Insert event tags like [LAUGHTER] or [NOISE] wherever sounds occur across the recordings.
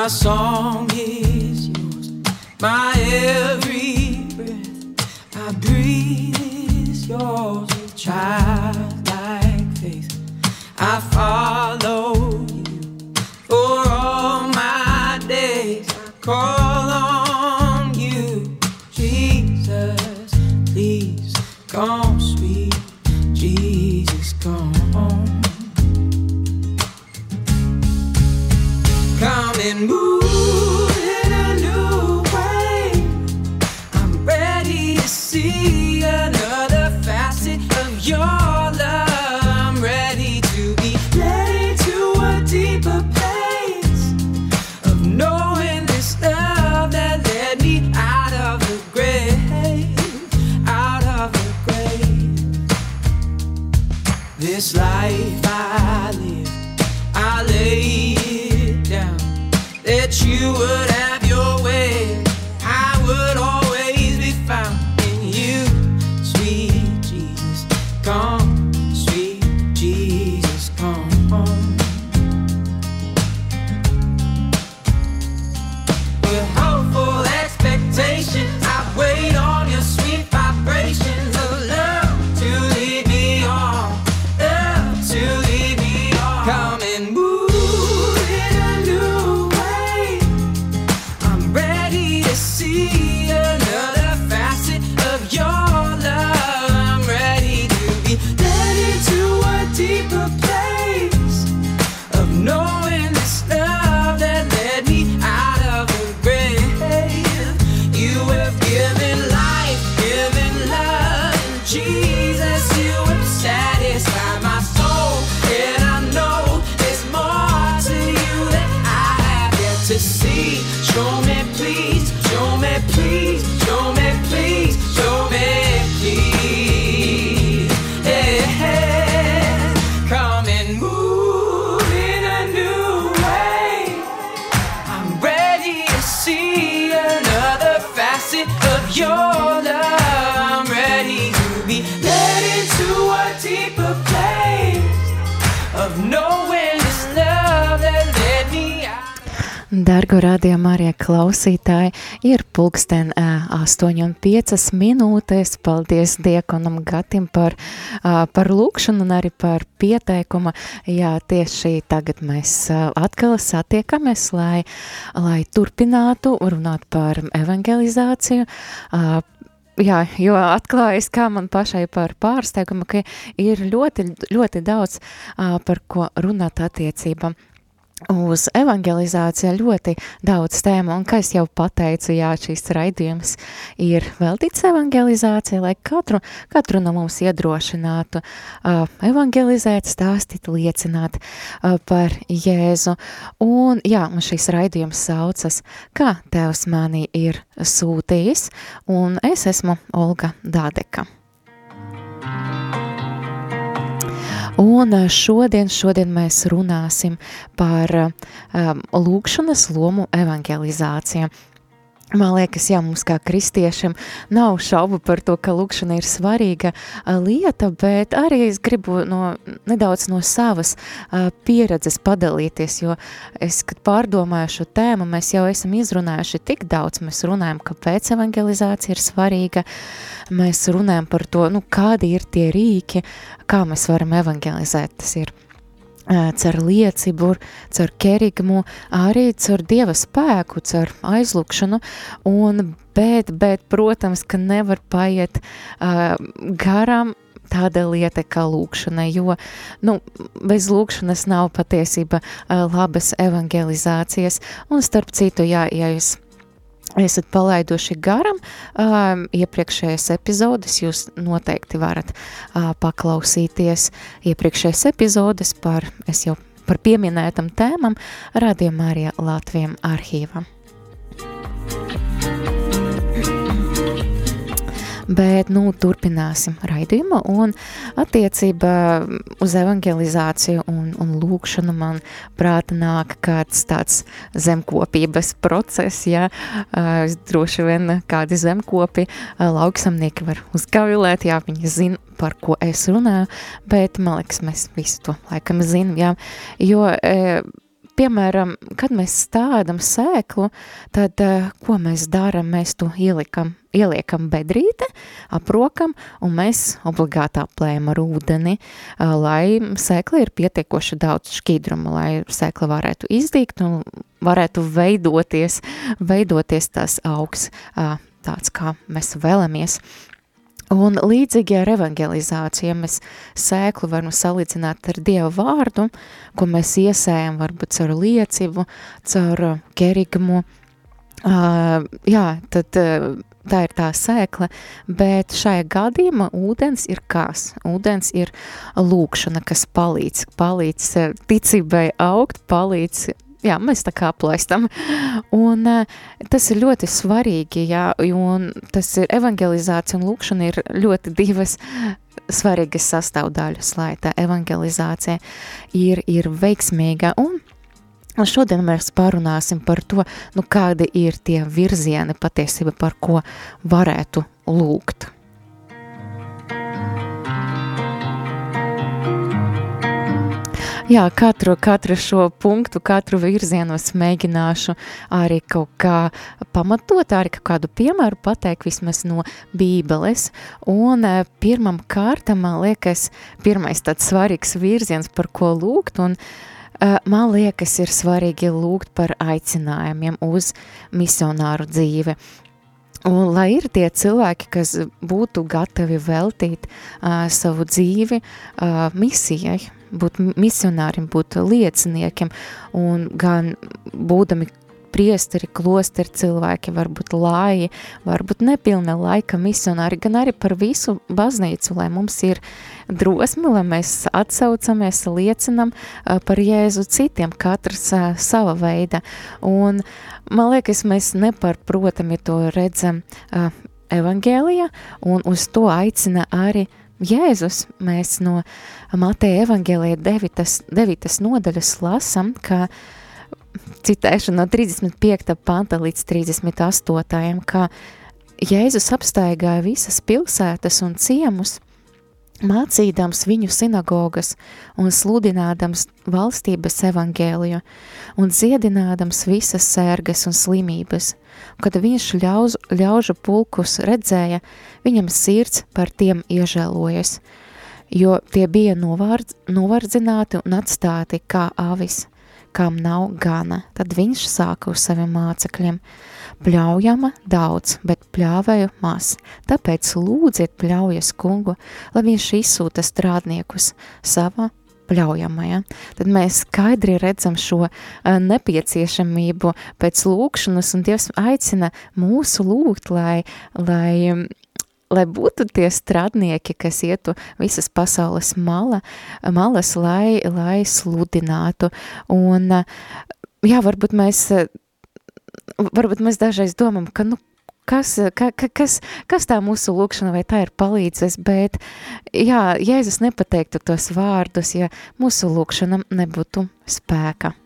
My song is yours, my every conversation. Dargo rādījumā arī klausītāji ir pulksten ā, 8,5 minūtes. Paldies Diekonam Gatim par, par lūkšanu un arī par pieteikumu. Jā, tieši tagad mēs atkal satiekamies, lai, lai turpinātu runāt par evangelizāciju. Jā, jo atklājas, kā man pašai par pārsteigumu, ka ir ļoti, ļoti daudz par ko runāt attiecībām uz evangelizāciju ļoti daudz tēmu, un kā es jau pateicu, jā, šīs raidījums ir veltīts evangelizācijai, lai katru, katru no mums iedrošinātu uh, evangelizēt, stāstīt, liecināt uh, par Jēzu. Un, jā, un šis raidījums saucas, kā Tevs mani ir sūtījis, un es esmu Olga Dādeka. Un eh, šodien, šodien mēs runāsim par um, lūkšanas lomu evangelizācijā. Man liekas, jā, mums kā kristiešiem nav šaubu par to, ka lūkšana ir svarīga lieta, bet arī es gribu no, nedaudz no savas pieredzes padalīties, jo es, kad pārdomāju šo tēmu, mēs jau esam izrunājuši tik daudz, mēs runājam, kāpēc evangelizācija ir svarīga, mēs runājam par to, nu, kādi ir tie rīki, kā mēs varam evangelizēt, tas ir caur liecību, caur kerigmu, arī caur dieva spēku, caur aizlūkšanu, un, bet, bet, protams, ka nevar paiet uh, garām tāda lieta kā lūkšana, jo nu, bez lūkšanas nav patiesība uh, labas evangelizācijas, un starp citu, jā, ja jūs esat palaiduši garam um, iepriekšējās epizodes, jūs noteikti varat uh, paklausīties iepriekšējās epizodes par, es jau par pieminētam tēmam, radījumā arī Latvijam arhīvam. Bet, nu, turpināsim raidījumu un attiecībā uz evangelizāciju un, un lūkšanu man prāta nāk kāds tāds zemkopības process, ja uh, droši vien kādi zemkopi, uh, lauksamnieki var uzgavilēt, jā, viņi zina, par ko es runāju, bet man liekas, mēs visu to laikam zinām, jā, jo uh, piemēram, kad mēs stādam sēklu, tad uh, ko mēs darām? Mēs to ielikam, ieliekam bedrīte, aprokam, un mēs obligāti aplējam ar ūdeni, lai sēkla ir pietiekoši daudz šķīdruma, lai sēkla varētu izdīgt un varētu veidoties, veidoties tas augs tāds, kā mēs vēlamies. Un līdzīgi ar evangelizāciju, ja mēs sēklu varam salīdzināt ar Dieva vārdu, ko mēs iesējam varbūt caur liecību, caur kerigmu, uh, jā, tad uh, tā ir tā sēkla, bet šajā gadījumā ūdens ir kas? Ūdens ir lūkšana, kas palīdz, palīdz ticībai augt, palīdz jā, mēs tā kā aplaistam. Un uh, tas ir ļoti svarīgi, jā, un tas ir evangelizācija un lūkšana ir ļoti divas svarīgas sastāvdaļas, lai tā evangelizācija ir, ir veiksmīga un Šodien mēs parunāsim par to, nu, kādi ir tie virzieni patiesība, par ko varētu lūgt. Jā, katru, katru šo punktu, katru virzienu es mēģināšu arī kaut kā pamatot, arī kaut kādu piemēru pateikt vismaz no bībeles. Un eh, pirmam kārtam, man liekas, pirmais tāds svarīgs virziens, par ko lūgt, un uh, man liekas, ir svarīgi lūgt par aicinājumiem uz misionāru dzīvi. Un, lai ir tie cilvēki, kas būtu gatavi veltīt uh, savu dzīvi uh, misijai, būt misionāriem, būt lieciniekiem, un gan būdami priesteri, klosteri cilvēki, varbūt lāji, varbūt nepilna laika misionāri, gan arī par visu baznīcu, lai mums ir drosmi, lai mēs atsaucamies, liecinam par Jēzu citiem, katrs sava veida. Un man liekas, mēs neparprotam, ja to redzam evangēlijā, un uz to aicina arī Jēzus, mēs no Mateja evaņģēlija 9. 9. nodaļas lasam, ka citēšu no 35. panta līdz 38. ka Jēzus apstaigāja visas pilsētas un ciemus, mācīdams viņu sinagogas un sludinādams valstības evangēliju un dziedinādams visas sērgas un slimības. Kad viņš ļauz, ļaužu pulkus redzēja, viņam sirds par tiem iežēlojas, jo tie bija novārdz, novardzināti un atstāti kā avis, kam nav gana. Tad viņš sāka uz saviem mācekļiem. Pļaujama daudz, bet pļāvēju maz. Tāpēc lūdziet pļaujas kungu, lai viņš izsūta strādniekus savā pļaujamajā, tad mēs skaidri redzam šo uh, nepieciešamību pēc lūkšanas, un Dievs aicina mūsu lūgt, lai, lai, lai būtu tie strādnieki, kas ietu visas pasaules mala, malas, lai, lai sludinātu. Un, jā, varbūt mēs, varbūt mēs dažreiz domam, ka, nu, kas, ka, ka, kas, kas tā mūsu lūkšana vai tā ir palīdzes, bet jā, Jēzus nepateiktu tos vārdus, ja mūsu lūkšanam nebūtu spēka.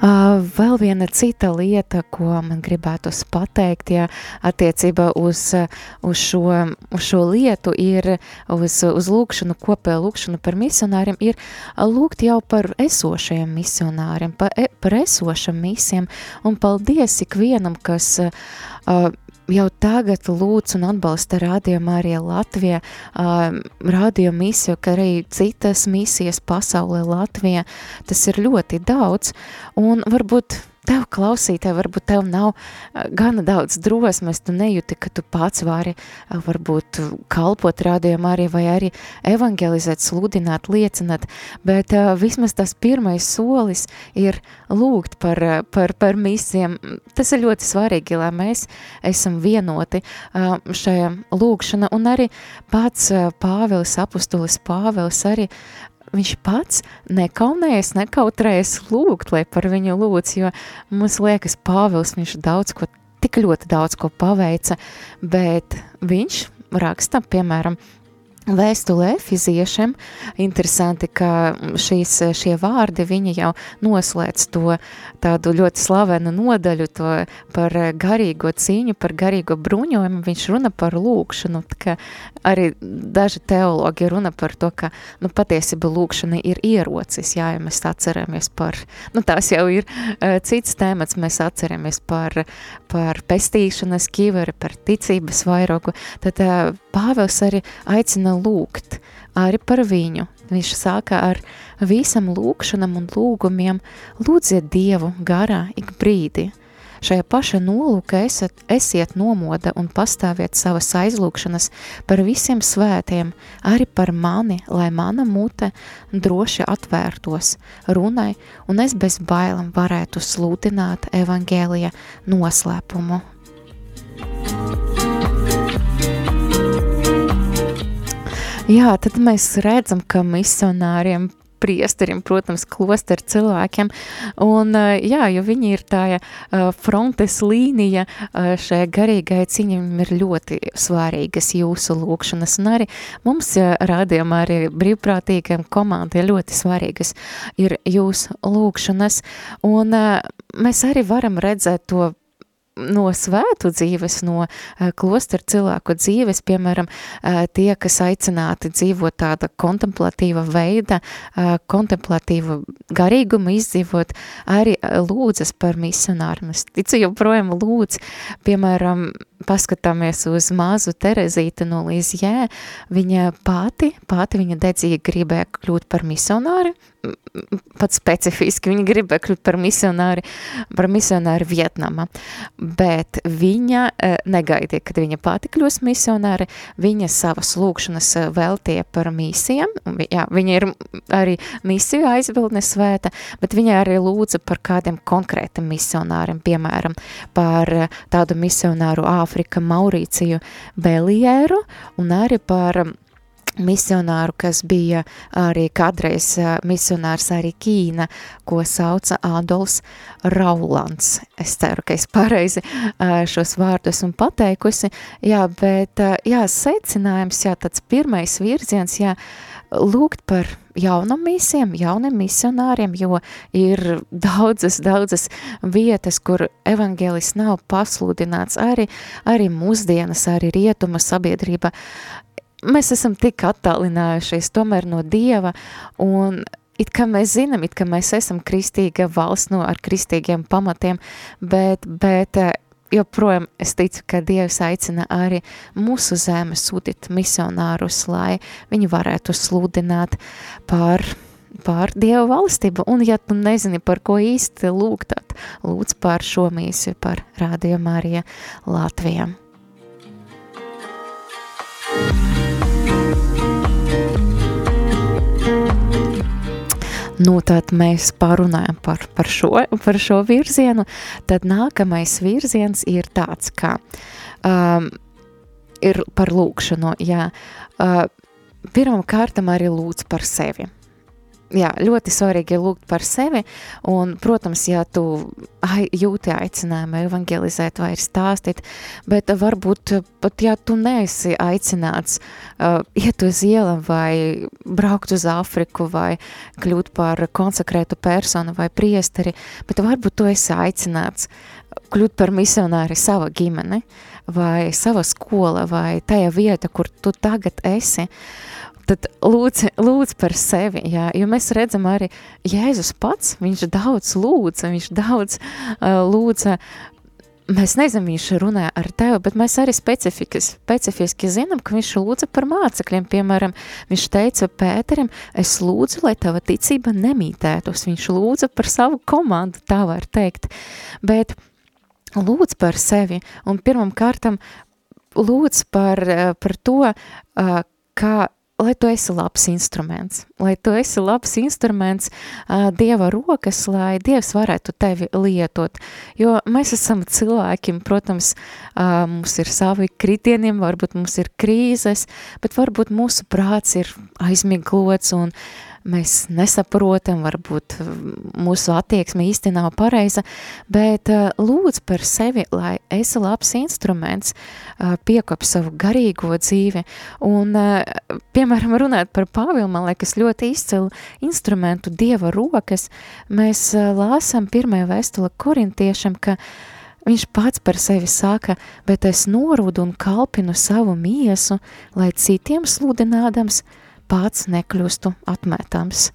Vēl viena cita lieta, ko man gribētos pateikt, ja attiecībā uz, uz, šo, uz šo lietu ir uz, uz lūkšanu, kopēju lūkšanu par misionāriem, ir lūgt jau par esošajiem misionāriem, par, e, par esošam misiem, un paldies ikvienam, kas uh, jau tagad lūdz un atbalsta rādījumu arī Latvijā, rādījumu misiju, ka arī citas misijas pasaulē Latvijā, tas ir ļoti daudz, un varbūt tev klausītāji, varbūt tev nav gana daudz drosmes, tu nejūti, ka tu pats vari varbūt kalpot rādījumā arī vai arī evangelizēt, sludināt, liecināt, bet uh, vismaz tas pirmais solis ir lūgt par, par, par misiem. Tas ir ļoti svarīgi, lai mēs esam vienoti uh, šajā lūgšana un arī pats uh, Pāvils, apustulis Pāvils arī viņš pats nekaunējas, nekautrējas lūgt, lai par viņu lūdz, jo mums liekas, Pāvils, viņš daudz ko, tik ļoti daudz ko paveica, bet viņš raksta, piemēram, Vēstule efiziešiem, interesanti, ka šīs, šie vārdi, viņi jau noslēdz to tādu ļoti slavenu nodaļu to par garīgo cīņu, par garīgo bruņojumu, viņš runa par lūkšanu, ka arī daži teologi runa par to, ka, nu, patiesība lūkšana ir ierocis, jā, ja mēs atceramies par, nu, tās jau ir uh, cits tēmats, mēs atceramies par, par pestīšanas kīveri, par ticības vairogu, tad uh, Pāvels arī aicina lūgt arī par viņu. Viņš sāka ar visam lūkšanam un lūgumiem, lūdziet Dievu garā ik brīdi. Šajā paša nolūka esat, esiet nomoda un pastāviet savas aizlūkšanas par visiem svētiem, arī par mani, lai mana mute droši atvērtos runai, un es bez bailam varētu sludināt evangēlija noslēpumu. Jā, tad mēs redzam, ka misionāriem priesteriem, protams, klosteru cilvēkiem. Un, jā, jo viņi ir tā frontes līnija šai garīgai ciņam ir ļoti svārīgas jūsu lūkšanas. Un arī mums rādījumā arī brīvprātīgiem komandai ļoti svarīgas ir jūsu lūkšanas. Un mēs arī varam redzēt to no svētu dzīves, no uh, klostera cilvēku dzīves, piemēram, uh, tie, kas aicināti dzīvot tāda kontemplatīva veida, uh, kontemplatīva garīguma izdzīvot, arī lūdzas par misionāriem. Es ticu, joprojām lūdz, piemēram, paskatāmies uz mazu Terezīti no Līzjē, viņa pati, pati viņa dedzīgi gribēja kļūt par misionāri, pat specifiski viņa gribēja kļūt par misionāri, par misionāri Vietnama, bet viņa eh, negaidīja, kad viņa pati kļūs misionāri, viņa savas lūkšanas eh, veltīja par misijām, jā, viņa ir arī misiju aizbildne svēta, bet viņa arī lūdza par kādiem konkrētiem misionāriem, piemēram, par eh, tādu misionāru Āfrika Maurīciju Belieru un arī par misionāru, kas bija arī kādreiz misionārs arī Ķīna, ko sauca Adolfs Raulands. Es ceru, ka es pareizi šos vārdus un pateikusi, jā, bet jā, secinājums, jā, tāds pirmais virziens, jā, lūgt par jaunam misiem, jauniem misionāriem, jo ir daudzas, daudzas vietas, kur evangelis nav pasludināts, arī, arī mūsdienas, arī rietuma sabiedrība. Mēs esam tik attālinājušies tomēr no Dieva, un it kā mēs zinām, it kā mēs esam kristīga valsts no ar kristīgiem pamatiem, bet, bet joprojām es ticu, ka Dievs aicina arī mūsu zeme sūtīt misionārus, lai viņi varētu sludināt par pār Dievu valstību, un ja tu nezini, par ko īsti lūgt, tad lūdz par šo mīsiju, par Radio Marija Latvijam. Nu, tad mēs parunājam par, par, šo, par šo virzienu. Tad nākamais virziens ir tāds, ka um, ir par lūkšanu. Jā. Uh, pirmam kārtam arī lūdz par sevi jā, ļoti svarīgi lūgt par sevi, un, protams, ja tu ai, jūti aicinājumu evangelizēt vai stāstīt, bet varbūt pat, ja tu neesi aicināts uh, iet uz ielu vai braukt uz Afriku vai kļūt par konsekrētu personu vai priesteri, bet varbūt tu esi aicināts kļūt par misionāri sava ģimene vai sava skola vai tajā vieta, kur tu tagad esi, tad lūdz, lūdz par sevi, jā, jo mēs redzam arī Jēzus pats, viņš daudz lūdza, viņš daudz uh, lūdza, mēs nezinām, viņš runāja ar tevi, bet mēs arī specifiski, zinām, ka viņš lūdza par mācekļiem, piemēram, viņš teica Pēterim, es lūdzu, lai tava ticība nemītētos, viņš lūdza par savu komandu, tā var teikt, bet lūdz par sevi, un pirmam kārtam lūdz par, par to, kā lai tu esi labs instruments, lai tu esi labs instruments uh, Dieva rokas, lai Dievs varētu tevi lietot, jo mēs esam cilvēki, protams, uh, mums ir savi kritieniem, varbūt mums ir krīzes, bet varbūt mūsu prāts ir aizmiglots un mēs nesaprotam, varbūt mūsu attieksme īsti nav pareiza, bet uh, lūdz par sevi, lai esi labs instruments, uh, piekop savu garīgo dzīvi, un, uh, piemēram, runāt par Pāvilu, man liekas, ļoti izcilu instrumentu Dieva rokas, mēs uh, lāsam pirmajā vēstule korintiešam, ka Viņš pats par sevi saka, bet es norūdu un kalpinu savu miesu, lai citiem sludinādams, pats nekļūstu atmetams.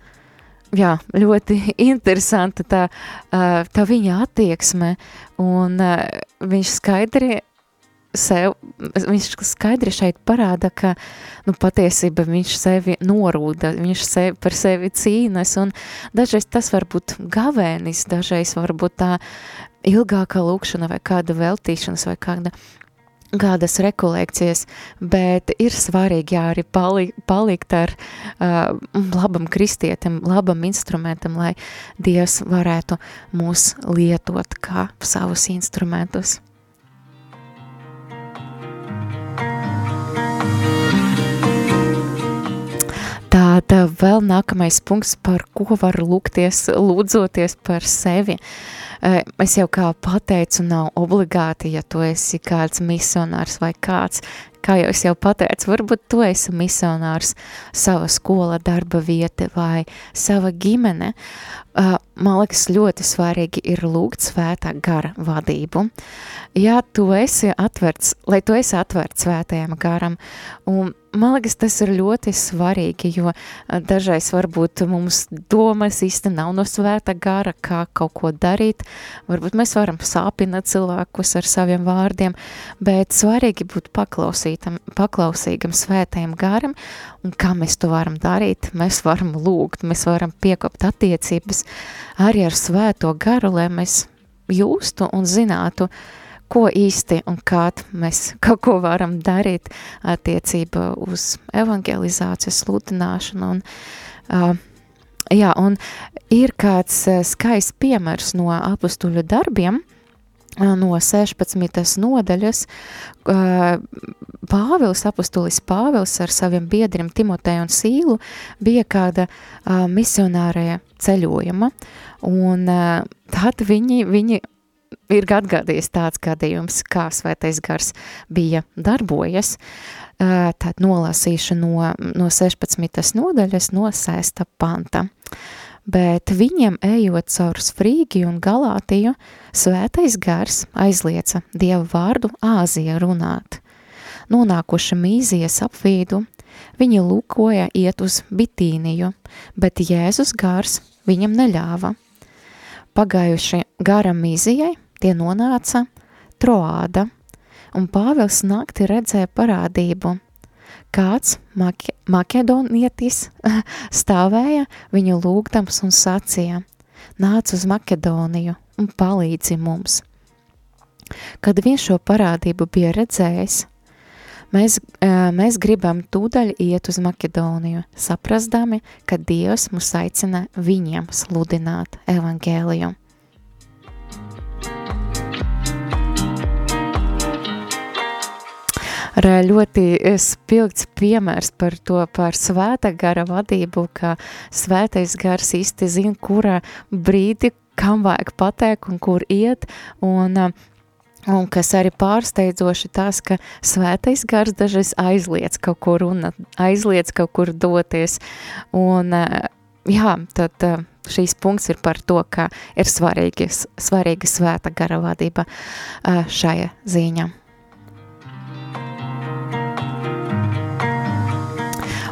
Jā, ļoti [LAUGHS] interesanta tā, tā viņa attieksme, un viņš skaidri sev, viņš skaidri šeit parāda, ka nu, patiesība viņš sevi norūda, viņš sevi par sevi cīnas, un dažreiz tas var būt gavēnis, dažreiz varbūt tā ilgāka lūkšana vai kāda veltīšanas vai kāda kādas rekolekcijas, bet ir svarīgi jā, arī pali, palikt ar uh, labam kristietim, labam instrumentam, lai Dievs varētu mūs lietot kā savus instrumentus. Tāda vēl nākamais punkts, par ko var lūgties, lūdzoties par sevi. Eh, es jau kā pateicu, nav obligāti, ja tu esi kāds misionārs vai kāds, kā jau es jau pateicu, varbūt tu esi misionārs, sava skola, darba vieta vai sava ģimene. Man liekas, ļoti svarīgi ir lūgt svētā gara vadību. Ja tu esi atverts, lai tu esi atverts svētajam garam, un man liekas, tas ir ļoti svarīgi, jo dažreiz varbūt mums domas īsti nav no svēta gara, kā kaut ko darīt. Varbūt mēs varam sāpināt cilvēkus ar saviem vārdiem, bet svarīgi būt paklausīgam svētajam garam, un kā mēs to varam darīt, mēs varam lūgt, mēs varam piekopt attiecības arī ar svēto garu, lai mēs jūstu un zinātu, ko īsti un kā mēs kaut ko varam darīt attiecībā uz evangelizāciju, sludināšanu. Un, uh, jā, un ir kāds skaists piemērs no apustuļu darbiem, no 16. nodaļas, Pāvils, apustulis Pāvils ar saviem biedriem Timoteju un Sīlu bija kāda misionārija ceļojuma, un tad viņi, viņi ir atgādījis tāds gadījums, kā svētais gars bija darbojas, tad nolasīšu no, no 16. nodaļas no 6. panta. Bet viņiem ejot caur Frīgiju un Galātiju, svētais gars aizlieca Dievu vārdu Āzija runāt. Nonākuši mīzijas apvīdu, viņi lūkoja iet uz Bitīniju, bet Jēzus gars viņam neļāva. Pagājuši garam mīzijai, tie nonāca Troāda, un Pāvils nakti redzēja parādību. Kāds make, makedonietis [LAUGHS] stāvēja viņu lūgdams un sacīja, nāc uz Makedoniju un palīdzi mums. Kad viņš šo parādību bija redzējis, mēs, mēs gribam tūdaļ iet uz Makedoniju, saprastami, ka Dievs mūs aicina viņiem sludināt evangēliju. Ar ļoti eh, spilgts piemērs par to, par svēta gara vadību, ka svētais gars īsti zina, kura brīdi, kam vajag pateikt un kur iet, un eh, Un kas arī pārsteidzoši tas, ka svētais gars dažreiz aizliec kaut kur runāt, aizliec kaut kur doties. Un, eh, jā, tad šīs punkts ir par to, ka ir svarīgi, svarīga svēta gara vadība šajā ziņā.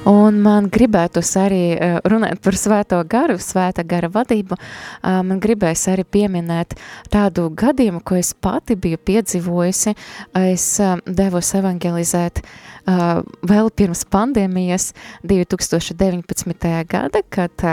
Un man gribētos arī eh, runāt par svēto garu, svēta gara vadību. Eh, man gribēs arī pieminēt tādu gadījumu, ko es pati biju piedzīvojusi. Es eh, devos evangelizēt vēl pirms pandēmijas 2019. gada, kad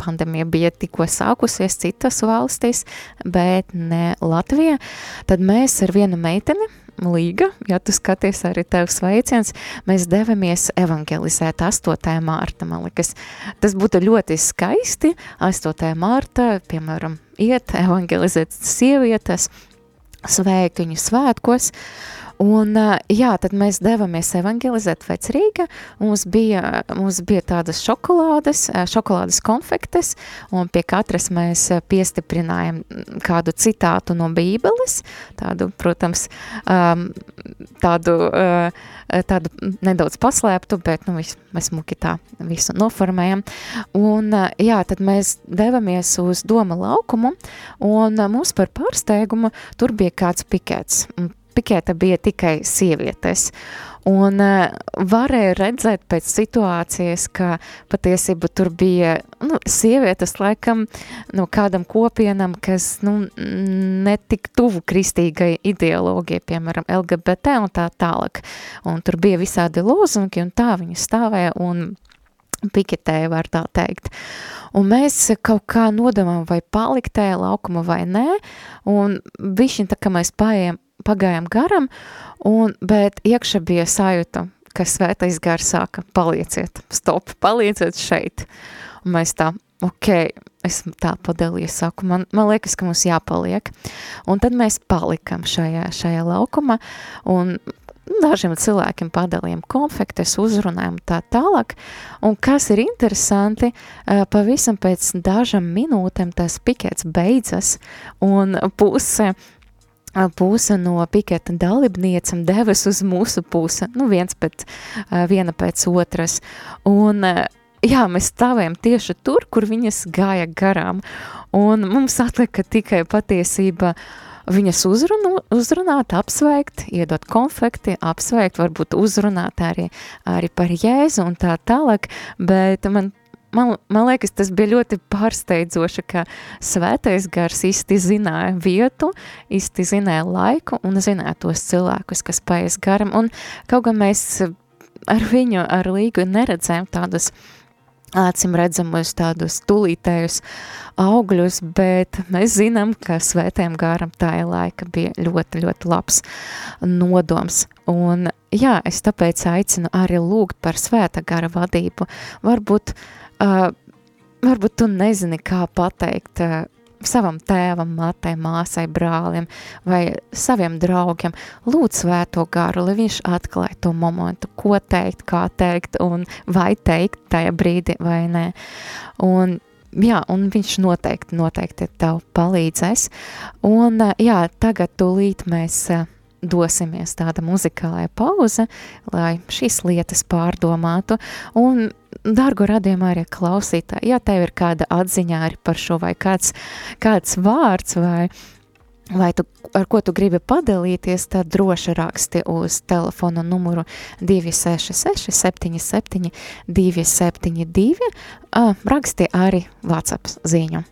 pandēmija bija tikko sākusies citas valstīs, bet ne Latvijā. Tad mēs ar vienu meiteni, Līga, ja tu skaties arī tev sveiciens, mēs devamies evangelizēt 8. mārta, man liekas. Tas būtu ļoti skaisti, 8. mārta, piemēram, iet evangelizēt sievietes, sveikt viņu svētkos, Un, jā, tad mēs devāmies evangelizēt vecrīga, mums bija, mums bija tādas šokolādes, šokolādes konfektes, un pie katras mēs piestiprinājām kādu citātu no bībeles, tādu, protams, tādu, tādu nedaudz paslēptu, bet, nu, mēs muki tā visu noformējam. Un, jā, tad mēs devamies uz Doma laukumu, un mums par pārsteigumu tur bija kāds pikets. Pikēta bija tikai sievietes. Un uh, varēja redzēt pēc situācijas, ka patiesība tur bija nu, sievietes laikam no kādam kopienam, kas nu, netik tuvu kristīgai ideoloģijai, piemēram, LGBT un tā tālāk. Un tur bija visādi lozungi un tā viņi stāvēja un piketēja, var tā teikt. Un mēs kaut kā nodomām, vai palikt tajā laukuma vai nē, un bišķiņ tā, ka mēs paējam, pagājām garam, un, bet iekšā bija sajūta, ka svētais gars sāka palieciet, stop, palieciet šeit. Un mēs tā, ok, es tā padalījos, saku, man, man liekas, ka mums jāpaliek. Un tad mēs palikam šajā, šajā laukumā, un dažiem cilvēkiem padalījām konfektes, uzrunājām tā tālāk, un kas ir interesanti, pavisam pēc dažam minūtēm tas pikets beidzas, un puse puse no piketa dalībniecam devas uz mūsu pusi, nu viens pēc, viena pēc otras, un jā, mēs stāvējam tieši tur, kur viņas gāja garām, un mums atlika tikai patiesība viņas uzrunu, uzrunāt, apsveikt, iedot konfekti, apsveikt, varbūt uzrunāt arī, arī par Jēzu un tā tālāk, bet man man, man liekas, tas bija ļoti pārsteidzoši, ka svētais gars īsti zināja vietu, īsti zināja laiku un zināja tos cilvēkus, kas paies garam. Un kaut gan mēs ar viņu, ar līgu neredzējām tādus acim redzamus tādus tulītējus augļus, bet mēs zinām, ka svētējiem gāram tā laika bija ļoti, ļoti labs nodoms. Un jā, es tāpēc aicinu arī lūgt par svēta gara vadību. Varbūt uh, Uh, varbūt tu nezini, kā pateikt uh, savam tēvam, matai, māsai, brālim vai saviem draugiem. Lūdzu svēto garu, lai viņš atklāja to momentu, ko teikt, kā teikt un vai teikt tajā brīdī vai nē. Un jā, un viņš noteikti, noteikti tev palīdzēs. Un jā, tagad tūlīt mēs dosimies tāda muzikālā pauze, lai šīs lietas pārdomātu. Un, dārgo radījumā arī klausītāji, ja tev ir kāda atziņā arī par šo vai kāds, kāds vārds vai, vai tu, ar ko tu gribi padalīties, tad droši raksti uz telefona numuru 266 77 272, raksti arī WhatsApp ziņu.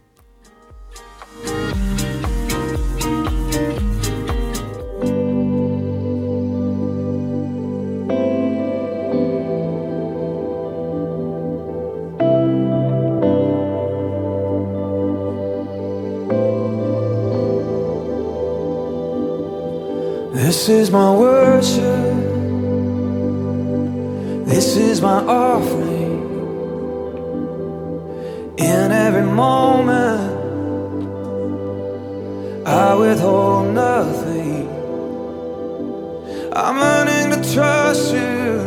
This is my worship. This is my offering. In every moment, I withhold nothing. I'm learning to trust you,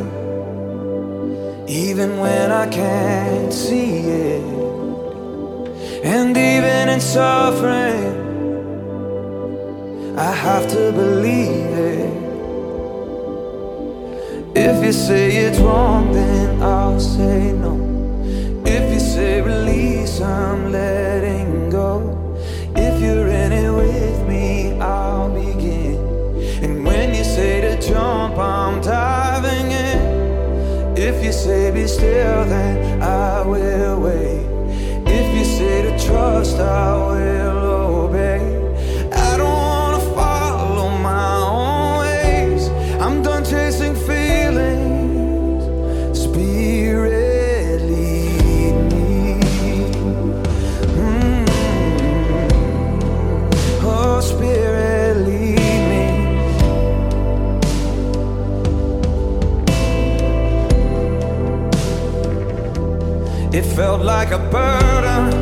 even when I can't see it. And even in suffering, I have to believe it. If you say it's wrong, then I'll say no. If you say release, I'm letting go. If you're in it with me, I'll begin. And when you say to jump, I'm diving in. If you say be still, then I will wait. If you say to trust, I will felt like a burden,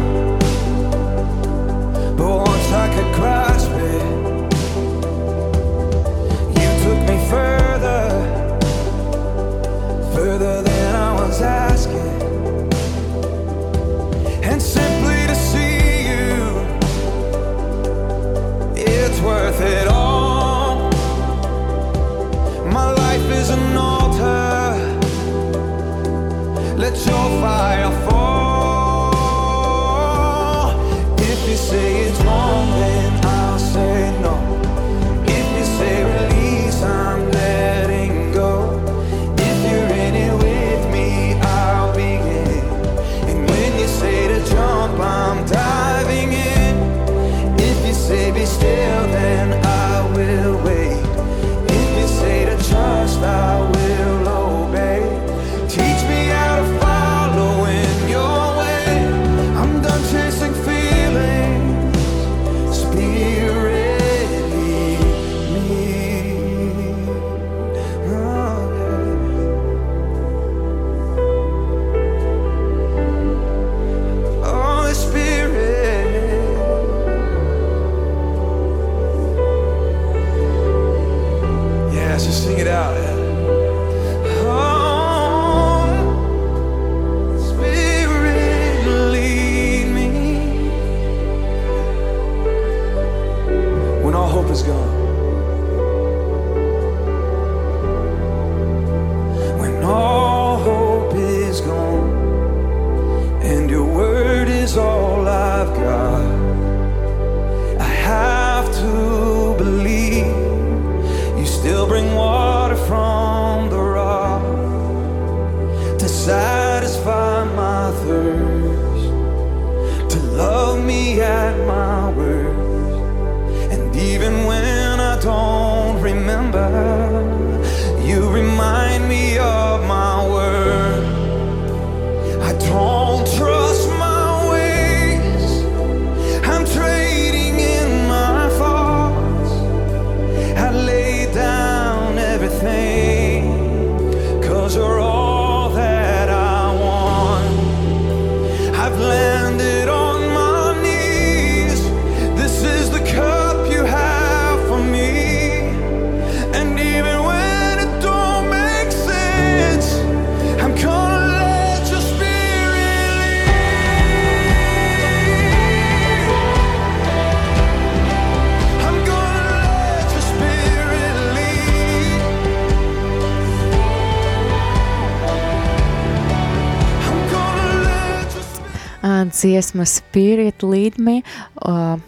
spirit Ā, dziesma Spirit Lead Me, uh,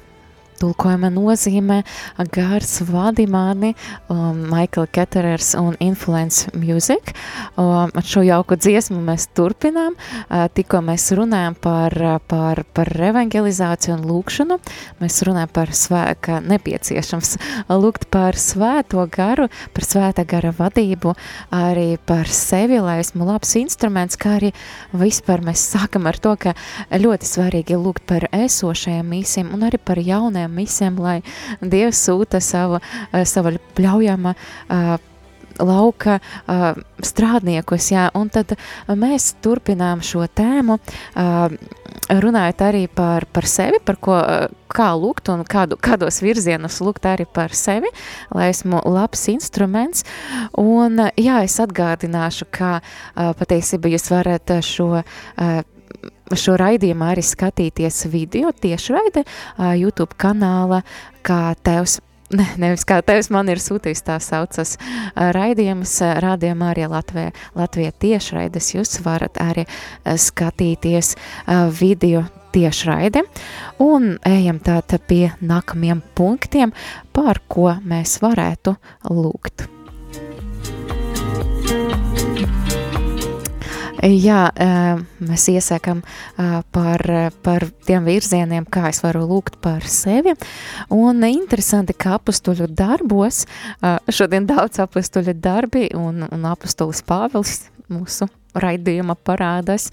tulkojuma nozīmē gars vadi mani, um, Michael Ketterers un Influence Music. Um, ar šo jauku dziesmu mēs turpinām, uh, tikko mēs runājam par, par, par evangelizāciju un lūkšanu, mēs runājam par svē, ka nepieciešams lūgt par svēto garu, par svēta gara vadību, arī par sevi, lai esmu labs instruments, kā arī vispār mēs sākam ar to, ka ļoti svarīgi lūgt par esošajiem misiem un arī par jaunajiem misiem, lai Dievs sūta savu, eh, savu pļaujama uh, lauka uh, strādniekus, jā, un tad mēs turpinām šo tēmu, runājot arī par, par sevi, par ko, kā lūgt un kādu, kādos virzienos lūgt arī par sevi, lai esmu labs instruments, un jā, es atgādināšu, ka patiesībā jūs varat šo šo raidījumu arī skatīties video tiešraide YouTube kanāla, kā tevs Ne, nevis kā tevis man ir sūtījis tā saucas raidījums rādījumā arī Latvijā, Latvijā tiešraides. Jūs varat arī skatīties video tiešraidi un ejam tātad pie nākamiem punktiem, par ko mēs varētu lūgt. Jā, eh, mēs iesakām eh, par, par tiem virzieniem, kā es varu lūgt par sevi. Un interesanti, ka apustuļu darbos, eh, šodien daudz apustuļu darbi un, un apustulis Pāvils mūsu raidījuma parādās.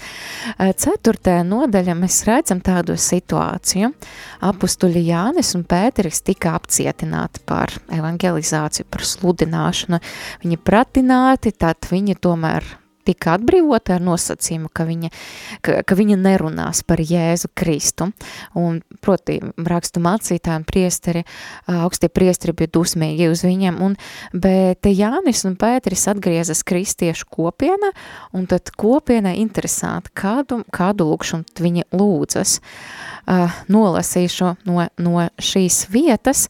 Ceturtajā nodaļā mēs redzam tādu situāciju. Apustuļi Jānis un Pēteris tika apcietināti par evangelizāciju, par sludināšanu. Viņi pratināti, tad viņi tomēr tika atbrīvota ar nosacījumu, ka viņa, ka, ka viņa nerunās par Jēzu Kristu. Un, proti, rakstu mācītāji un priesteri, augstie priesteri bija dusmīgi uz viņiem, un, bet Jānis un Pēteris atgriezas kristiešu kopiena, un tad kopiena interesanti, kādu, kādu lūkšanu viņi lūdzas. Nolasīšu no, no šīs vietas,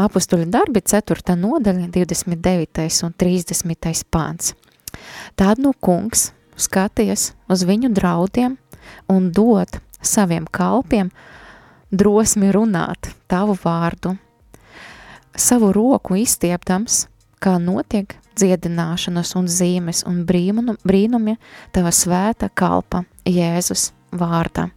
apustuļu darbi 4. nodaļa 29. un 30. pāns. Tad nu kungs skaties uz viņu draudiem un dod saviem kalpiem drosmi runāt tavu vārdu, savu roku izstiepdams, kā notiek dziedināšanas un zīmes un brīnumi tava svēta kalpa Jēzus vārdā.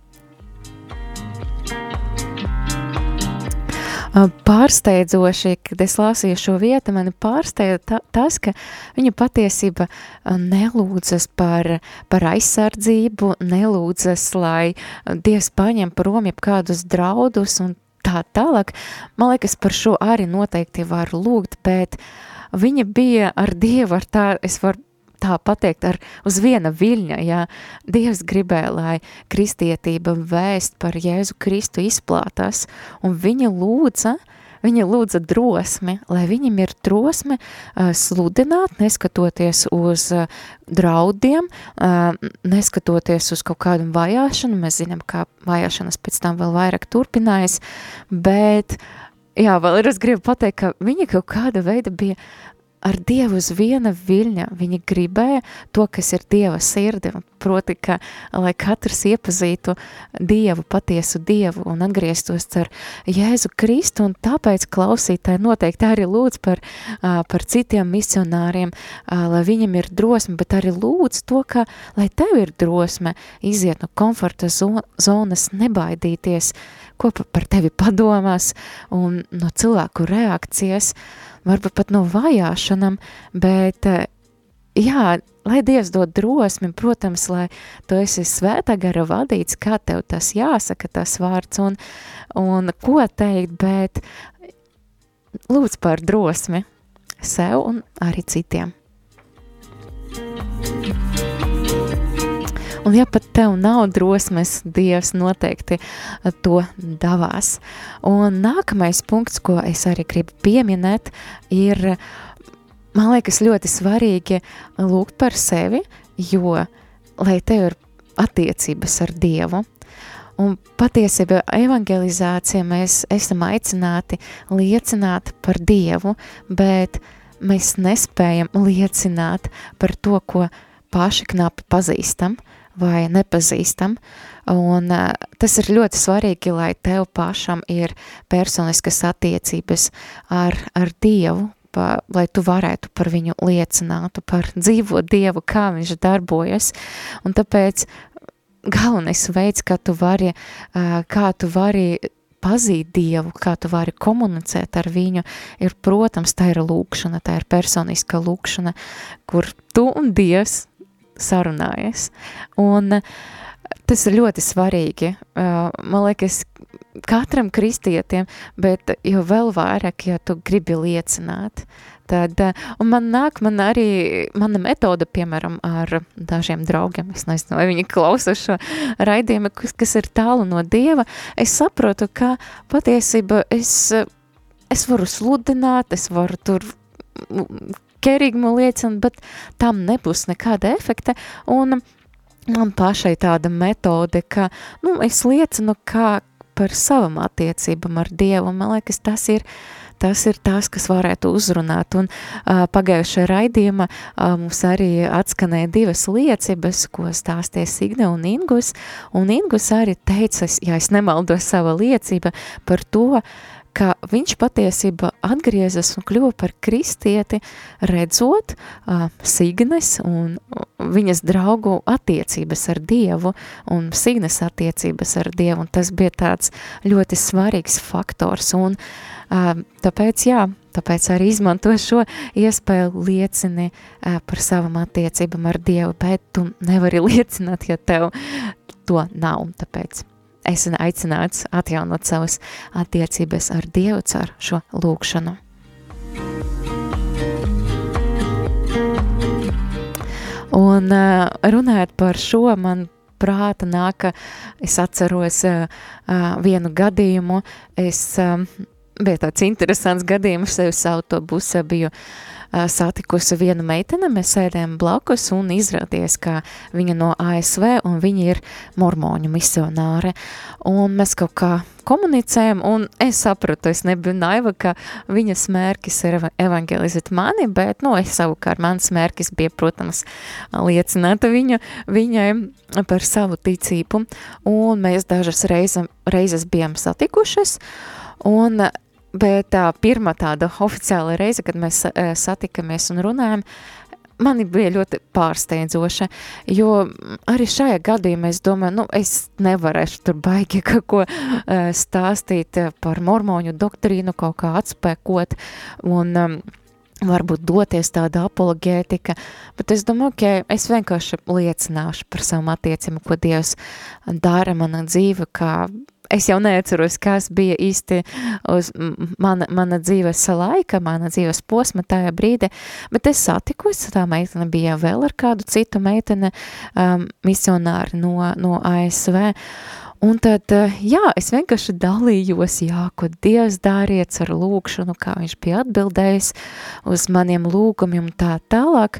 Pārsteidzoši, kad es lasīju šo vietu, mani pārsteidza ta, tas, ka viņa patiesība nelūdzas par, par aizsardzību, nelūdzas, lai Dievs paņem prom jebkādus draudus un tā tālāk. Man liekas, par šo arī noteikti var lūgt, bet viņa bija ar Dievu, ar tā, es varu tā pateikt, ar uz viena viļņa, ja Dievs gribēja, lai kristietība vēst par Jēzu Kristu izplātās, un viņa lūdza, viņa lūdza drosmi, lai viņam ir drosme uh, sludināt, neskatoties uz uh, draudiem, uh, neskatoties uz kaut kādu vajāšanu, mēs zinām, kā vajāšanas pēc tam vēl vairāk turpinājas, bet jā, vēl ir es gribu pateikt, ka viņa kaut kāda veida bija ar Dievu uz viena viļņa. Viņa gribēja to, kas ir Dieva sirdi, proti, ka, lai katrs iepazītu Dievu, patiesu Dievu un atgrieztos ar Jēzu Kristu, un tāpēc klausītāji noteikti arī lūdz par, par citiem misionāriem, lai viņam ir drosme, bet arī lūdz to, ka, lai tev ir drosme iziet no komforta zonas, nebaidīties, ko par tevi padomās, un no cilvēku reakcijas, varbūt pat no vajāšanām, bet eh, jā, lai Dievs dod drosmi, protams, lai tu esi svētā gara vadīts, kā tev tas jāsaka, tas vārds un, un ko teikt, bet lūdz par drosmi sev un arī citiem. Un ja pat tev nav drosmes, Dievs noteikti eh, to davās. Un nākamais punkts, ko es arī gribu pieminēt, ir, man liekas, ļoti svarīgi lūgt par sevi, jo, lai tev ir attiecības ar Dievu, Un patiesībā evangelizācija mēs esam aicināti liecināt par Dievu, bet mēs nespējam liecināt par to, ko paši knapi pazīstam. Uh, vai nepazīstam. Un tas ir ļoti svarīgi, lai tev pašam ir personiskas attiecības ar, ar Dievu, pa, lai tu varētu par viņu liecināt, par dzīvo Dievu, kā viņš darbojas. Un tāpēc galvenais veids, kā tu vari, kā tu vari pazīt Dievu, kā tu vari komunicēt ar viņu, ir, protams, tā ir lūkšana, tā ir personiska lūkšana, kur tu un Dievs sarunājies. Un tas ir ļoti svarīgi. Uh, man liekas, katram kristietim, bet jo vēl vairāk, ja tu gribi liecināt, tad, uh, un man nāk, man arī, mana metoda, piemēram, ar dažiem draugiem, es nezinu, vai viņi klausa šo raidījumu, kas, kas ir tālu no Dieva, es saprotu, ka patiesība es, es varu sludināt, es varu tur kerīgumu liecina, bet tam nebūs nekāda efekta, un man pašai tāda metode, ka, nu, es liecinu kā par savam attiecībam ar Dievu, man liekas, tas ir, tas ir tas, kas varētu uzrunāt, un uh, pagājušajā raidījumā uh, mums arī atskanēja divas liecības, ko stāstīja Signe un Ingus, un Ingus arī teica, ja es nemaldos sava liecība par to, ka viņš patiesībā atgriezas un kļuva par kristieti, redzot uh, Signes un viņas draugu attiecības ar Dievu un Signes attiecības ar Dievu, un tas bija tāds ļoti svarīgs faktors, un uh, tāpēc, jā, tāpēc arī izmanto šo iespēju liecini uh, par savam attiecībam ar Dievu, bet tu nevari [LAUGHS] liecināt, ja tev to nav, tāpēc esmu aicināts atjaunot savas attiecības ar Dievu caur šo lūkšanu. Un runājot par šo, man prāta nāk, es atceros vienu gadījumu, es bija tāds interesants gadījums, es autobusā biju uh, satikusi vienu meiteni, mēs sēdējām blakus un izrādies, ka viņa no ASV un viņa ir mormoņu misionāre. Un mēs kaut kā komunicējam, un es sapratu, es nebiju naiva, ka viņas mērķis ir evangelizēt mani, bet, nu, es savukārt, mans mērķis bija, protams, liecināt viņu, viņai par savu ticību, un mēs dažas reizes, reizes bijām satikušas, un Bet tā pirmā tāda oficiāla reize, kad mēs satikamies un runājam, mani bija ļoti pārsteidzoša, jo arī šajā gadījumā es domāju, nu, es nevarēšu tur baigi kaut ko stāstīt par mormoņu doktrīnu, kaut kā atspēkot, un varbūt doties tāda apologētika, bet es domāju, ka es vienkārši liecināšu par savu attiecību, ko Dievs dara mana dzīve, kā es jau neatceros, kas bija īsti uz mana, mana dzīves laika, mana dzīves posma tajā brīdī, bet es satikos, tā meitene bija vēl ar kādu citu meitene, um, misionāri no, no ASV, Un tad, uh, jā, es vienkārši dalījos, jā, ko Dievs dāriet ar lūkšanu, kā viņš bija atbildējis uz maniem lūgumiem tā tālāk.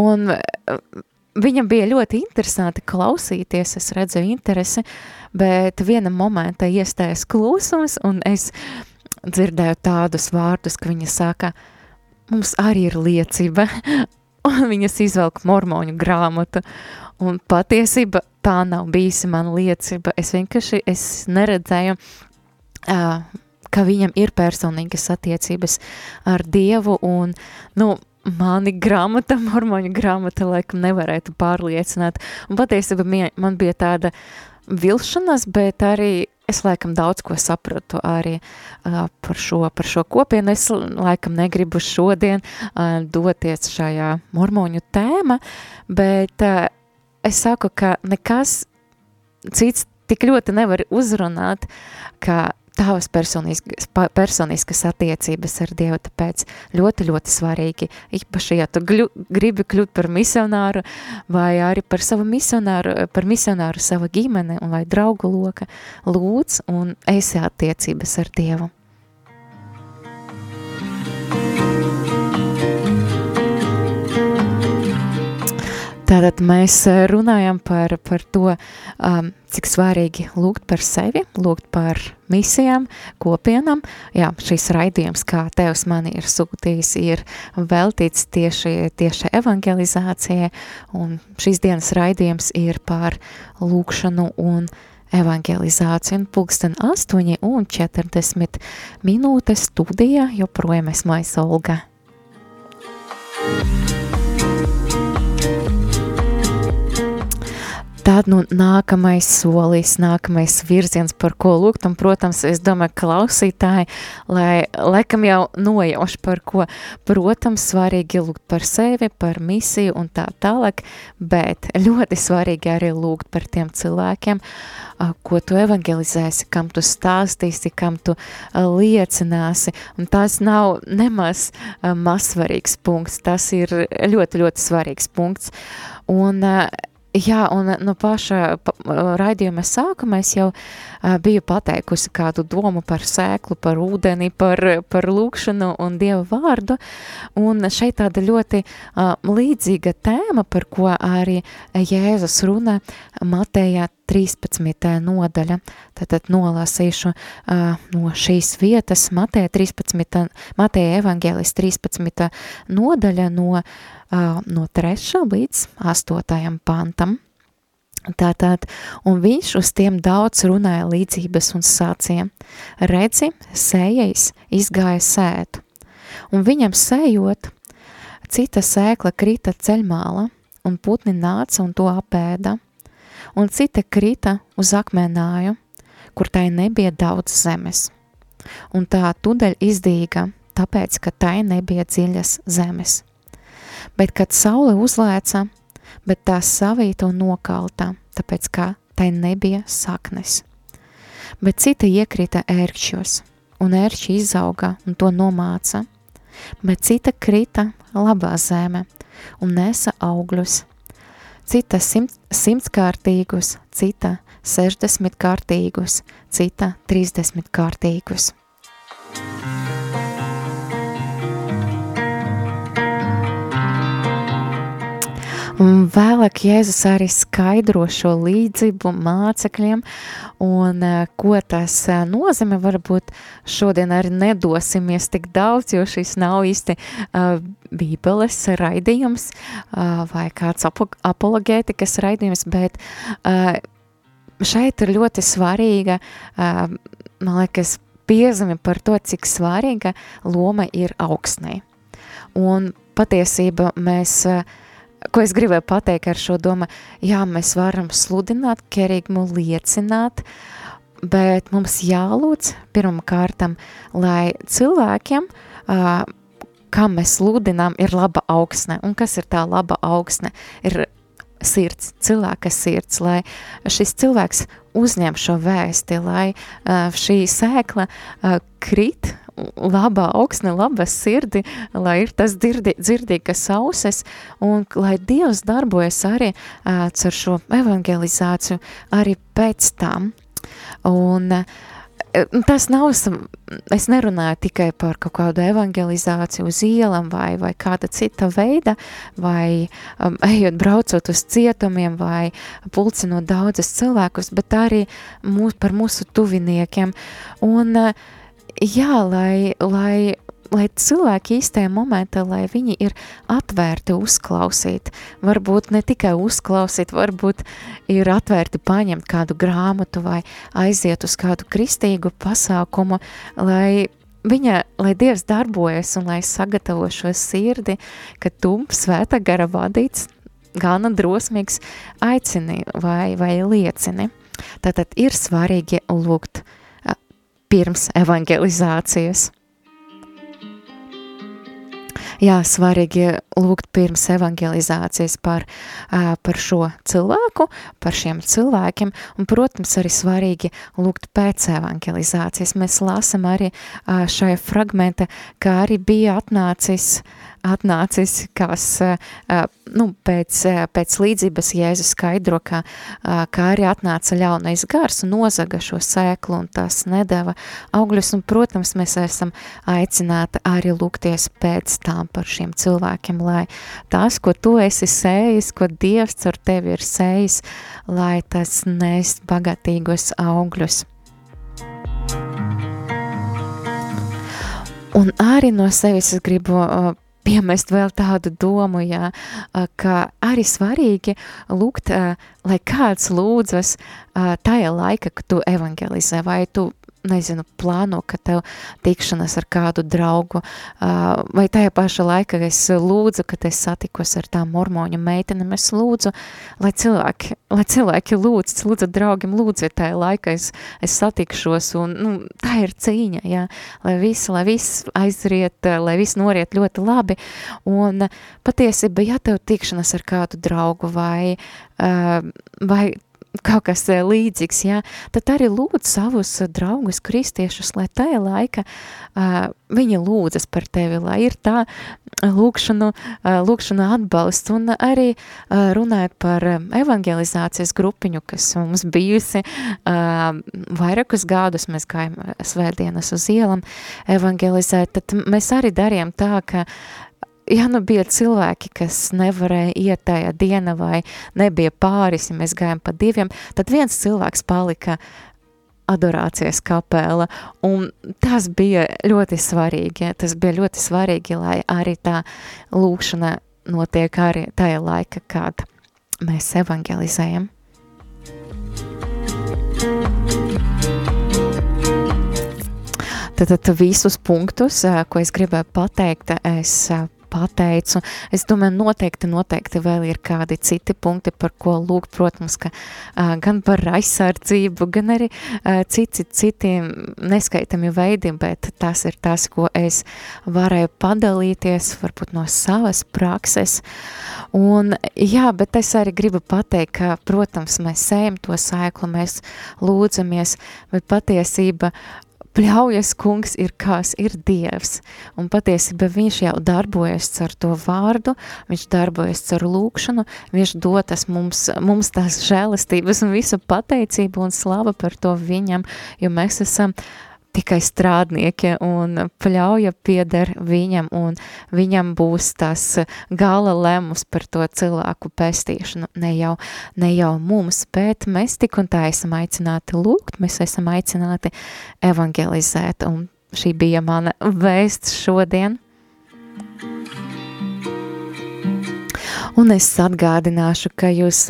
Un uh, viņam bija ļoti interesanti klausīties, es redzēju interesi, uh, bet viena momentā iestājas klusums, un es dzirdēju tādus vārdus, ka viņa saka, mums arī ir liecība, [LAUGHS] un viņas izvelk mormoņu grāmatu, un patiesība tā nav bijusi mana liecība, es vienkārši, es neredzēju, uh, ka viņam ir personīgas attiecības ar Dievu, un, nu, mani grāmata, [LAUGHS] mormoņu grāmata, laikam nevarētu pārliecināt, un patiesība man bija tāda vilšanās, bet arī es laikam daudz ko sapratu arī uh, par, šo, par šo kopienu. Es laikam negribu šodien uh, doties šajā mormoņu tēma, bet uh, es saku, ka nekas cits tik ļoti nevar uzrunāt, ka tavas personiskas, personiskas attiecības ar Dievu, tāpēc ļoti, ļoti svarīgi, īpaši, ja tu gļu, gribi kļūt par misionāru vai arī par savu misionāru, par misionāru sava ģimene un vai draugu loka, lūdz un esi attiecības ar Dievu. Tātad mēs eh, runājam par, par to, um, cik svarīgi lūgt par sevi, lūgt par misijām, kopienam. Jā, šis raidījums, kā Tevs mani ir sūtījis, ir veltīts tieši, tieši evangelizācijai, un šīs dienas raidījums ir par lūkšanu un evangelizāciju, un pulksten 8 un 40 minūtes studijā joprojām esmu Olga. Thank you. Tad nu, nākamais solis, nākamais virziens, par ko lūgt, un, protams, es domāju, klausītāji, lai laikam jau nojauš par ko, protams, svarīgi lūgt par sevi, par misiju un tā tālāk, bet ļoti svarīgi arī lūgt par tiem cilvēkiem, ko tu evangelizēsi, kam tu stāstīsi, kam tu liecināsi, un tas nav nemaz mazsvarīgs punkts, tas ir ļoti, ļoti svarīgs punkts, un Jā, un no nu, paša pa, raidījuma sākuma es jau uh, biju pateikusi kādu domu par sēklu, par ūdeni, par, par lūkšanu un Dieva vārdu, un šeit tāda ļoti uh, līdzīga tēma, par ko arī Jēzus runa Matējā 13. nodaļa, tātad nolasīšu uh, no šīs vietas Mateja 13. Mateja evaņģēlis 13. nodaļa no uh, no 3. līdz 8. pantam. Tātad, un viņš uz tiem daudz runāja līdzības un sācija, redzi, sējais izgāja sētu, un viņam sējot, cita sēkla krita ceļmāla, un putni nāca un to apēda, un cita krita uz akmenāju, kur tai nebija daudz zemes, un tā tudeļ izdīga, tāpēc, ka tai nebija dziļas zemes bet kad saule uzlēca, bet tā savīta un nokalta, tāpēc kā tai nebija saknes. Bet cita iekrita ērkšķos, un ērkšķi izauga un to nomāca, bet cita krita labā zeme un nesa augļus, cita simt, simtkārtīgus, cita sešdesmitkārtīgus, cita trīsdesmitkārtīgus. Un vēlāk Jēzus arī skaidro šo līdzību mācekļiem, un eh, ko tas eh, nozīmē, varbūt šodien arī nedosimies tik daudz, jo šis nav īsti uh, bībeles raidījums uh, vai kāds apologētikas raidījums, bet uh, šeit ir ļoti svarīga, uh, man liekas, piezīme par to, cik svarīga loma ir augsnē. Un patiesība mēs uh, ko es gribēju pateikt ar šo domu, jā, mēs varam sludināt, kerīgumu liecināt, bet mums jālūdz pirmam kārtam, lai cilvēkiem, uh, kam mēs sludinām, ir laba augsne. Un kas ir tā laba augsne? Ir sirds, cilvēka sirds, lai šis cilvēks uzņem šo vēsti, lai uh, šī sēkla uh, krit labā augsne, laba sirdi, lai ir tas dzirdi, dzirdīgas auses, un lai Dievs darbojas arī uh, ar šo evangelizāciju arī pēc tam. Un uh, tas nav, es nerunāju tikai par kaut kādu evangelizāciju uz ielam vai, vai kāda cita veida, vai um, ejot braucot uz cietumiem vai pulcinot daudzas cilvēkus, bet arī mūs, par mūsu tuviniekiem. Un uh, jā, lai, lai, lai cilvēki īstajā momentā, lai viņi ir atvērti uzklausīt, varbūt ne tikai uzklausīt, varbūt ir atvērti paņemt kādu grāmatu vai aiziet uz kādu kristīgu pasākumu, lai viņa, lai Dievs darbojas un lai sagatavo šo sirdi, ka tu svēta gara vadīts, gana drosmīgs aicini vai, vai liecini. Tātad ir svarīgi lūgt pirms evangelizācijas. Jā, svarīgi lūgt pirms evangelizācijas par, par šo cilvēku, par šiem cilvēkiem, un, protams, arī svarīgi lūgt pēc evangelizācijas. Mēs lasam arī šajā fragmente, kā arī bija atnācis uh, atnācis, kas nu, pēc, pēc līdzības Jēzus skaidro, ka, ka arī atnāca ļaunais gars un nozaga šo sēklu un tas nedeva augļus, un, protams, mēs esam aicināti arī lūgties pēc tām par šiem cilvēkiem, lai tas, ko tu esi sējis, ko Dievs ar tevi ir sējis, lai tas nes bagatīgos augļus. Un arī no sevis es gribu uh, piemest vēl tādu domu, jā, ka arī svarīgi lūgt, lai kāds lūdzas tajā laika, kad tu evangelizē, vai tu nezinu, plāno, ka tev tikšanās ar kādu draugu, vai tajā pašā laikā es lūdzu, kad es satikos ar tām mormoņu meitenēm, es lūdzu, lai cilvēki, lai cilvēki lūdz, lūdzu draugiem, lūdziet tajā laikā, es, es satikšos, un, nu, tā ir cīņa, jā, lai viss, lai viss aizriet, lai viss noriet ļoti labi, un patiesībā, ja tev tikšanās ar kādu draugu vai, vai kaut kas eh, līdzīgs, jā, tad arī lūdz savus eh, draugus kristiešus, lai tajā laika uh, viņi lūdzas par tevi, lai ir tā lūkšanu, uh, lūkšanu atbalsts un arī uh, runājot par evangelizācijas grupiņu, kas mums bijusi uh, vairākus gadus, mēs gājam svētdienas uz ielam evangelizēt, tad mēs arī darījām tā, ka ja nu bija cilvēki, kas nevarēja iet tajā diena vai nebija pāris, ja mēs gājām pa diviem, tad viens cilvēks palika adorācijas kapela, un tas bija ļoti svarīgi, tas bija ļoti svarīgi, lai arī tā lūkšana notiek arī tajā laika, kad mēs evangelizējam. Tad, tad visus punktus, ko es gribēju pateikt, es pateicu. Es domāju, noteikti, noteikti vēl ir kādi citi punkti, par ko lūgt, protams, ka uh, gan par aizsardzību, gan arī uh, citi, citi neskaitami veidi, bet tas ir tas, ko es varēju padalīties, varbūt no savas prakses. Un jā, bet es arī gribu pateikt, ka, protams, mēs sējam to sēklu, mēs lūdzamies, bet patiesība pļaujas kungs ir kas? Ir Dievs, un patiesībā viņš jau darbojas ar to vārdu, viņš darbojas ar lūkšanu, viņš dotas mums, mums tās žēlistības un visu pateicību un slava par to viņam, jo mēs esam uh, tikai strādnieki un pļauja pieder viņam un viņam būs tas gala lemus par to cilvēku pestīšanu, ne jau, ne jau mums, bet mēs tik un tā esam aicināti lūgt, mēs esam aicināti evangelizēt un šī bija mana vēsts šodien. Un es atgādināšu, ka jūs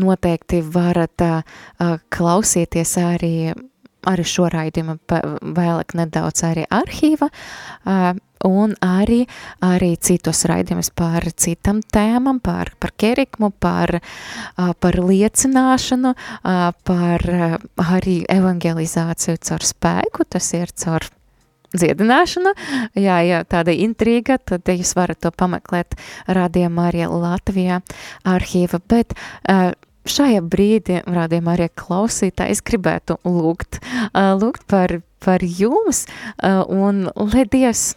noteikti varat klausieties arī arī šo raidījumu vēlāk nedaudz arī arhīva, un arī, arī citus raidījumus par citam tēmam, par, par kerikmu, par, par liecināšanu, par arī evangelizāciju caur spēku, tas ir caur dziedināšanu, jā, ja tāda intriga, tad jūs varat to pameklēt radījumā arī Latvijā arhīva, bet uh, šajā brīdī, rādījumā arī klausītāji, es gribētu lūgt, lūgt par, par jums, un lai Dievs,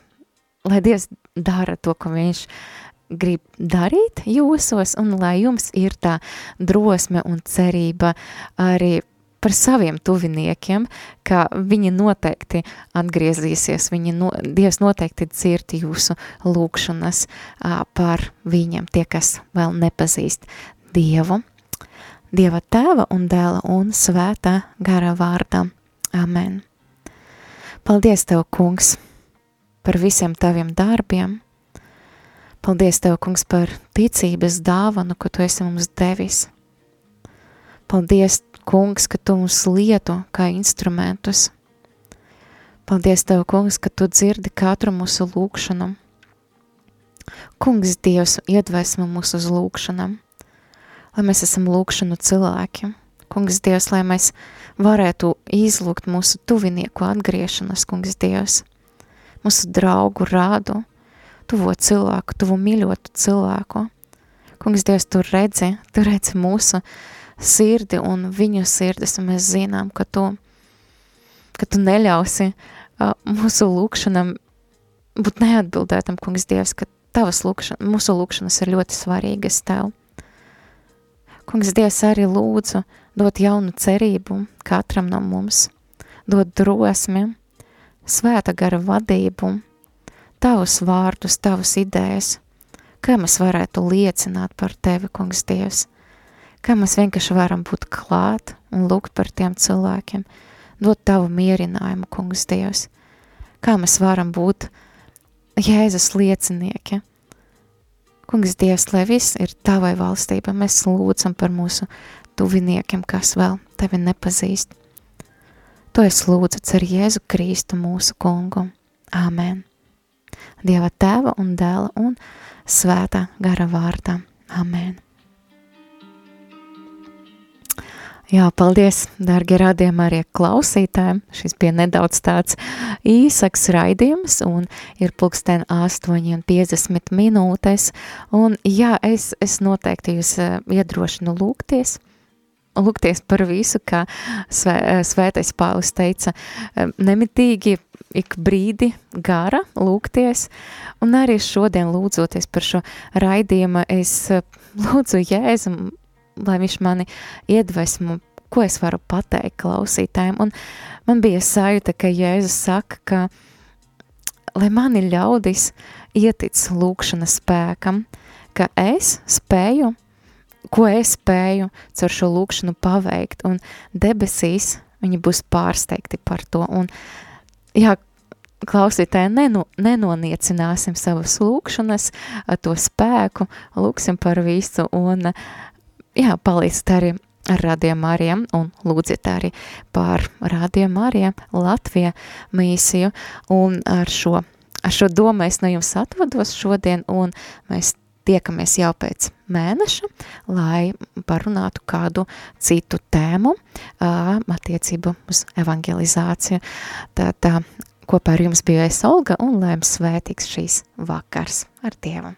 lai Dievs dara to, ko viņš grib darīt jūsos, un lai jums ir tā drosme un cerība arī par saviem tuviniekiem, ka viņi noteikti atgriezīsies, viņi no, Dievs noteikti dzird jūsu lūkšanas par viņiem, tie, kas vēl nepazīst Dievu. Dieva tēva un dēla un svētā gara vārdā. Amen. Paldies Tev, kungs, par visiem Taviem darbiem. Paldies Tev, kungs, par ticības dāvanu, ko Tu esi mums devis. Paldies, kungs, ka Tu mums lieto kā instrumentus. Paldies Tev, kungs, ka Tu dzirdi katru mūsu lūkšanu. Kungs Dievs iedvesmo mūs uz lūkšanām, lai mēs esam lūkšanu cilvēki. Kungs Dievs, lai mēs varētu izlūgt mūsu tuvinieku atgriešanas, kungs Dievs, mūsu draugu rādu, tuvo cilvēku, tuvo mīļotu cilvēku. Kungs Dievs, tu redzi, tu redzi mūsu sirdi un viņu sirdis, un mēs zinām, ka tu, ka tu neļausi uh, mūsu lūkšanam būt neatbildētam, kungs Dievs, ka tavas lūkšana, mūsu lūkšanas ir ļoti svarīgas tev. Kungs Dievs arī lūdzu dot jaunu cerību katram no mums, dot drosmi, svēta gara vadību, tavus vārdus, tavas idejas, kā mēs varētu liecināt par tevi, kungs Dievs, kā mēs vienkārši varam būt klāt un lūgt par tiem cilvēkiem, dot tavu mierinājumu, kungs Dievs, kā mēs varam būt Jēzus liecinieki. Kungs Dievs, lai viss ir tavai valstība, mēs lūdzam par mūsu tuviniekiem, kas vēl tevi nepazīst. To es lūdzu cer Jēzu Kristu mūsu kungu. Āmen. Dieva tēva un dēla un svētā gara vārdā. Āmen. Jā, paldies, dārgie radījumi arī klausītājiem. Šis bija nedaudz tāds īsaks raidījums un ir pulksten 8.50 minūtes. Un jā, es, es noteikti jūs uh, iedrošinu lūgties, lūgties par visu, kā svē, svētais Pāvils teica, nemitīgi ik brīdi gara lūgties, un arī šodien lūdzoties par šo raidījumu, es lūdzu Jēzum, lai viņš mani iedvesmu, ko es varu pateikt klausītājiem. Un man bija sajūta, ka Jēzus saka, ka lai mani ļaudis ietic lūkšanas spēkam, ka es spēju, ko es spēju caur šo lūkšanu paveikt, un debesīs viņi būs pārsteigti par to. Un, jā, klausītāji, neno, nenoniecināsim savas lūkšanas, to spēku, lūksim par visu, un jā, palīdzat arī ar rādiem Mārijam un lūdziet arī par rādiem Mārijam Latvija mīsiju un ar šo, ar šo domu es no jums atvados šodien un mēs tiekamies jau pēc mēneša, lai parunātu kādu citu tēmu uh, attiecību uz evangelizāciju. Tā, tā kopā ar jums bija es Olga un jums svētīgs šīs vakars ar Dievu.